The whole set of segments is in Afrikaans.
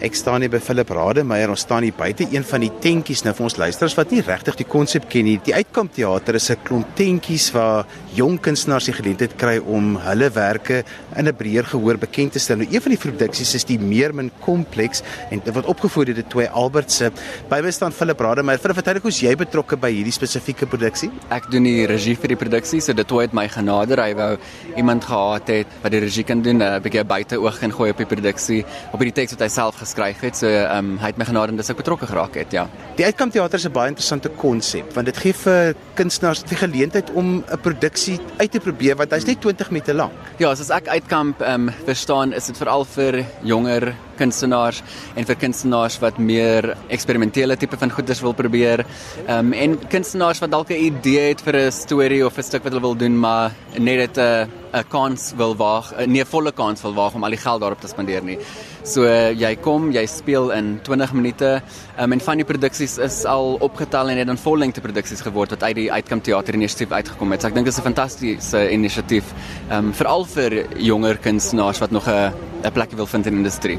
Ek staan hier by Philip Rademeier, ons staan hier buite een van die tentjies nou vir ons luisteraars wat nie regtig die konsep ken nie. Die Uitkamp Theater is 'n klomp tentjies waar jong kunstenaars die geleentheid kry om hulle werke in 'n breër gehoor bekend te stel. Nou een van die produksies is die Meermin Kompleks en dit word opgevoer deur die twee Albertse. By my staan Philip Rademeier. Philip, vertel ek hoe's jy betrokke by hierdie spesifieke produksie? Ek doen die regie vir die produksie, so dit het my genader. Hy wou iemand gehad het wat die regie kan doen, 'n bietjie buite oog en gooi op die produksie, op die teks wat hy self geskryf het. So ehm um, hy het my genade en dis ek betrokke geraak het, ja. Die Uitkamp Theater is 'n baie interessante konsep want dit gee vir kunstenaars die geleentheid om 'n produksie uit te probeer wat hy's net 20 minute lank. Ja, as ek Uitkamp ehm um, verstaan, is dit veral vir jonger kunstenaars en vir kunstenaars wat meer eksperimentele tipe van goeders wil probeer. Ehm um, en kunstenaars wat dalk 'n idee het vir 'n storie of 'n stuk wat hulle wil doen, maar net dit 'n 'n kans wil waag, 'n nee, volle kans wil waag om al die geld daarop te spandeer nie. So jy kom, jy speel in 20 minute. Um, en van die produksies is al opgetel en het dan vollengte produksies geword wat uit die Uitkamp Theater Inisiatief uitgekom het. So ek dink dit is 'n fantastiese inisiatief, ehm um, veral vir jonger kunstenaars wat nog 'n 'n plek wil vind in die industrie.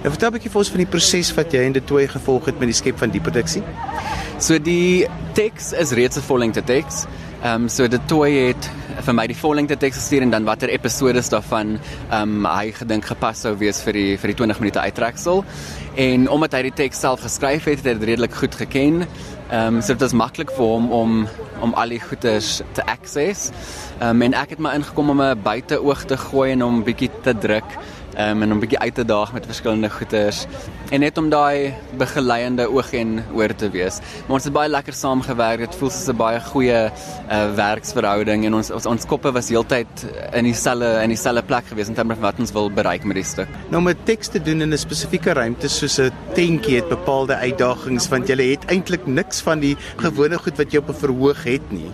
Nou vertel 'n bietjie vir ons van die proses wat jy en dit toe gevolg het met die skep van die produksie. So die teks is reeds 'n vollengte teks. Ehm um, so dit toe het vir my die vollengte teks gestuur en dan watter episode daarvan ehm um, hy gedink gepas sou wees vir die vir die 20 minute uittreksel. En omdat hy die teks self geskryf het, het hy dit redelik goed geken. Ehm um, so dit was maklik vir hom om om al die goeders te access. Ehm um, en ek het my ingekom om 'n buiteoog te gooi en om bietjie te druk um, en om 'n bietjie uit te daag met verskillende goeters en net om daai begeleiende oog en oor te wees. Maar ons het baie lekker saamgewerk. Dit voel soos 'n baie goeie uh, werksverhouding en ons ons, ons koppe was heeltyd in dieselfde in dieselfde plek gewees in terme van wat ons wil bereik met die stuk. Nou om 'n teks te doen in 'n spesifieke ruimte soos 'n tentjie het bepaalde uitdagings want jy het eintlik niks van die gewone goed wat jy op 'n verhoog het nie.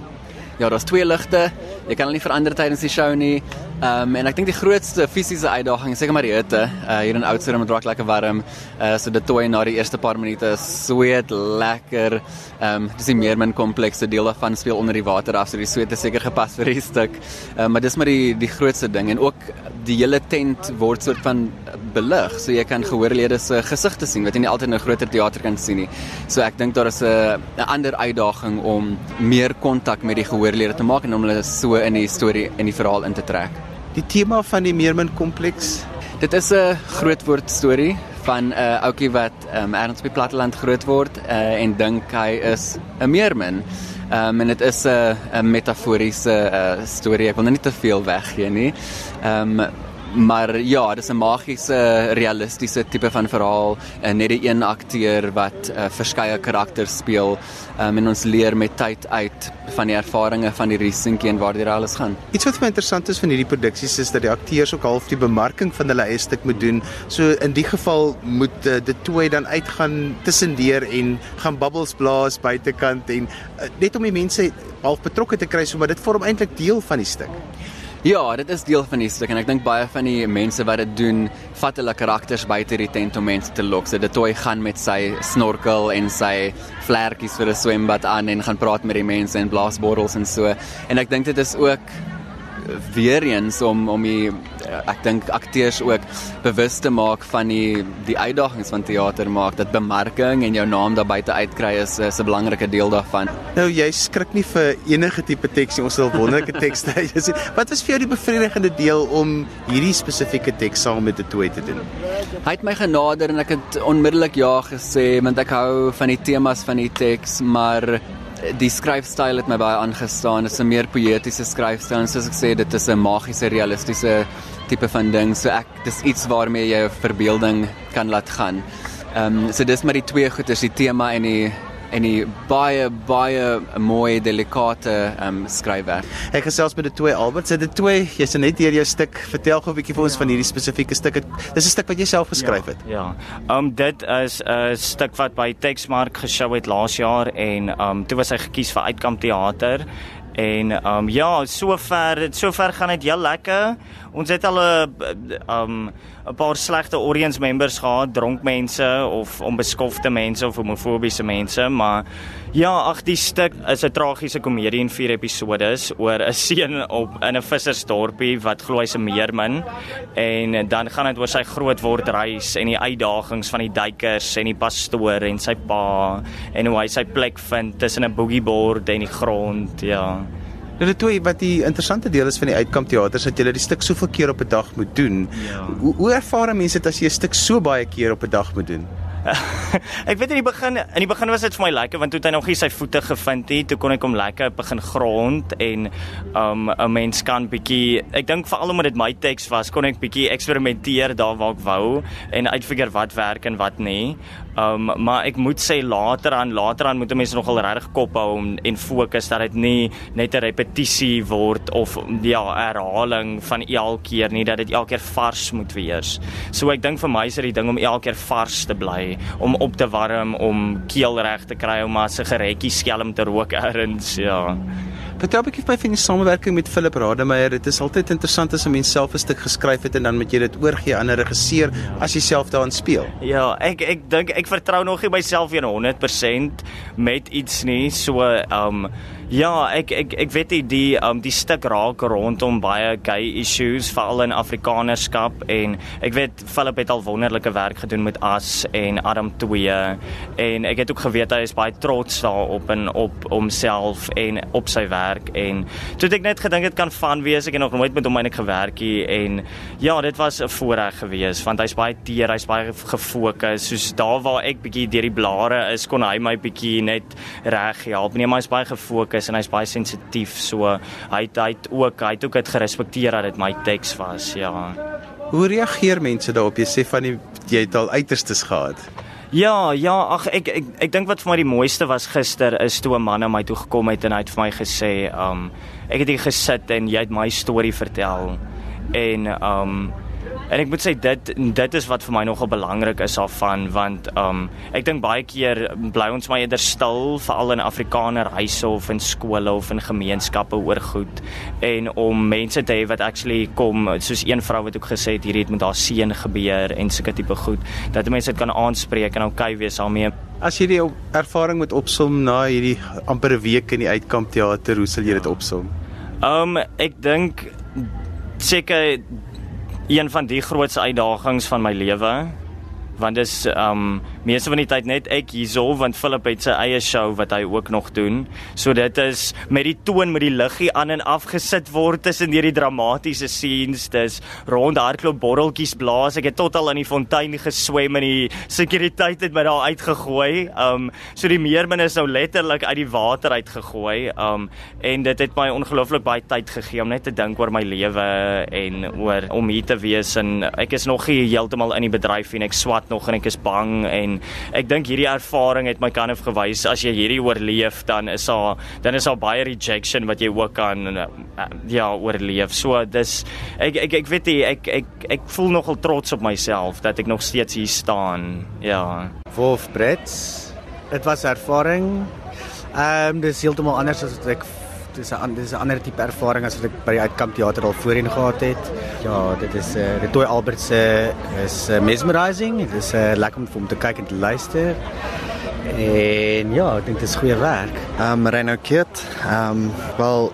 Ja, daar's twee ligte. Jy kan hulle nie verander tydens die show nie. Ehm um, en ek dink die grootste fisiese uitdaging is seker maar die hitte. Uh hier in Oudtshoorn met raak lekker warm. Uh so dit toe na die eerste paar minute sweet lekker. Ehm um, dis die Meermin komplekse deel daarvan speel onder die water af so die sweet is seker gepas vir die stuk. Ehm um, maar dis maar die die grootste ding en ook die hele tent word soort van belig so jy kan gehoorlede se gesigte sien wat jy nie altyd in 'n groter teater kan sien nie. So ek dink daar is 'n 'n ander uitdaging om meer kontak met die gehoorlede te maak en om hulle so in die storie en die verhaal in te trek. Die tema van die Meermin kompleks. Dit is 'n groot woord storie van 'n uh, ouetjie wat um, ergens op die platteland groot word uh, en dink hy is 'n meermin. Um, en dit is 'n metaforiese uh, storie. Ek wil nou nie te veel weggee nie. Ehm um, maar ja, dis 'n magiese realistiese tipe van verhaal uh, net die een akteur wat uh, verskeie karakters speel um, en ons leer met tyd uit van die ervarings van die resinkie en waar dit alles gaan. Iets wat vir my interessant is van hierdie produksies is dat die akteurs ook half die bemarking van hulle eie stuk moet doen. So in die geval moet uh, dit toe dan uitgaan tussendeur en gaan bubbles blaas buitekant en uh, net om die mense half betrokke te kry so maar dit vorm eintlik deel van die stuk. Ja, dit is deel van die stuk en ek dink baie van die mense wat dit doen, vat hulle karakters buite die tent om mense te lok. So dit toe gaan met sy snorkel en sy vlekkies vir 'n swembad aan en gaan praat met die mense en blaasbottels en so. En ek dink dit is ook weer eens om om die ek dink akteurs ook bewus te maak van die die uitdagings van teater maak dat bemarking en jou naam daar buite uitkry is is 'n belangrike deel daarvan. Nou jy skrik nie vir enige tipe teks nie. Ons het wonderlike tekste. Wat was vir jou die bevredigende deel om hierdie spesifieke teks saam met dit toe te doen? Hy het my genader en ek het onmiddellik ja gesê want ek hou van die temas van die teks, maar die skryfstyl het my baie aangestaan. Dit is 'n meer poëtiese skryfstyl en soos ek sê, dit is 'n magiese realistiese tipe van ding. So ek dis iets waarmee jy jou verbeelding kan laat gaan. Ehm um, so dis maar die twee goeters, die tema en die en die baie baie mooi delikate um skryfwerk. Ek gesels met die twee Albert, sit dit twee, jy's net hier jou stuk. Vertel gou 'n bietjie vir ons ja. van hierdie spesifieke stuk. Dis 'n stuk wat jy self geskryf het. Ja. Ja. Um dit is 'n stuk wat by Texmark geshow het laas jaar en um toe was hy gekies vir Uitkamp Theater En um ja, sover sover gaan dit heel lekker. Ons het al 'n um 'n paar slegte audience members gehad, dronk mense of onbeskofte mense of homofobiese mense, maar ja, ag die stuk is 'n tragiese komedie in 4 episodes oor 'n seun op in 'n vissersdorpie wat glo hy's 'n meermin en dan gaan dit oor sy grootword reis en die uitdagings van die duikers en die pastoor en sy pa en hoe hy sy plek vind tussen 'n boogieboard en die grond, ja. Nou dit toe wat die interessante deel is van die uitkamp teater is dat jy dit stuk soveel keer op 'n dag moet doen. Ja. Hoe hoe ervaar mense dit as jy 'n stuk so baie keer op 'n dag moet doen? ek weet in die begin in die begin was dit vir my lekker want toe het hy nog nie sy voete gevind het toe kon ek hom lekker begin grond en um 'n mens kan bietjie ek dink veral omdat dit my teks was kon ek bietjie eksperimenteer daar waar ek wou en uitfigure wat werk en wat nie um maar ek moet sê later aan later aan moet mense nogal regtig kop hou om en fokus dat dit nie net 'n repetisie word of ja herhaling van elke keer nie dat dit elke keer vars moet wees so ek dink vir my is dit die ding om elke keer vars te bly om op te warm, om keel reg te kry, om 'n sigaretjie skelm te rook erns, ja. Vertel 'n bietjie vir my van die samewerking met Philip Rademeier. Dit is altyd interessant as 'n mens self 'n stuk geskryf het en dan moet jy dit oorgee aan 'n regisseur as jy self daarin speel. Ja, ek ek dink ek vertrou nog nie myself 100% met iets nie. So, ehm um, Ja, ek ek ek weet jy die um die stuk raak rondom baie gay issues veral in Afrikanerskap en ek weet Philip het al wonderlike werk gedoen met As en Adam 2 en ek het ook geweet hy is baie trots daarop en op homself en op sy werk en toe ek net gedink dit kan van wees ek het nog nooit met hom eintlik gewerk hier en ja, dit was 'n voorreg geweest want hy's baie teer, hy's baie gefokus soos daar waar ek bietjie deur die blare is kon hy my bietjie net reg help. Nee, maar hy's baie gefokus is en hy's baie sensitief. So hy het, hy het ook hy het ook dit gerespekteer dat dit my teks was ja. Hoe reageer mense daarop? Jy sê van die, jy het al uiterstes gehad. Ja, ja, ag ek ek ek dink wat vir my die mooiste was gister is toe 'n man na my toe gekom het en hy het vir my gesê, um ek het hier gesit en jy het my storie vertel. En um En ek moet sê dit dit is wat vir my nogal belangrik is daarvan want um ek dink baie keer bly ons maar eerder stil veral in Afrikaner huise of in skole of in gemeenskappe oor goed en om mense te hê wat actually kom soos een vrou wat ook gesê het hierdie het met haar seun gebeur en sulke tipe goed dat mense dit kan aanspreek en okay wees daarmee. As jy die ervaring moet opsom na hierdie amper 'n week in die uitkamp teater, hoe sal jy dit opsom? Um ek dink seker een van die grootste uitdagings van my lewe want dis um meeste van die tyd net ek hierso want Philip het sy eie show wat hy ook nog doen. So dit is met die toon met die liggie aan en af gesit word tussen hierdie dramatiese scenes. Dis rond hardloop borreltjies blaas. Ek het tot al in die fontein geswem en die sekuriteit het my daar uitgegooi. Um so die meermin is nou letterlik uit die water uitgegooi. Um en dit het my ongelooflik baie tyd gegee om net te dink oor my lewe en oor om hier te wees en ek is nog nie heeltemal in die bedryf en ek swat nog en ek is bang en ek dink hierdie ervaring het my kan of gewys as jy hierdie oorleef dan is daar dan is daar baie rejection wat jy ook kan uh, ja oorleef. So dis ek ek ek weet jy ek ek ek voel nogal trots op myself dat ek nog steeds hier staan. Ja. Wolf Brits. Dit was ervaring. Ehm um, dis heeltemal anders as wat ek dis 'n dis 'n ander tipe ervaring as wat ek by die uitkamp teater al voorheen gehad het. Ja, dit is eh uh, Toy Albert se is uh, mesmerizing. Dit is uh, lekker om om te kyk en te luister. En ja, ek dink dit is goeie werk. Ehm um, Reno Kit. Ehm um, wel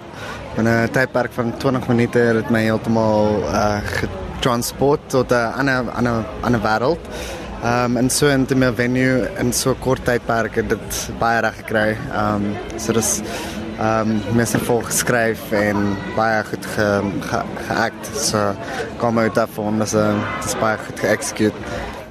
in 'n tydperk van 20 minute het my heeltemal eh uh, getransport tot 'n ander ander ander wêreld. Ehm um, en so in 'n venue in so kort tydperk het dit baie reg gekry. Ehm um, so dis um, mense vol geskryf en baie goed ge, ge, geact. So kom uit daarvan, dis 'n dis baie goed geëxecute.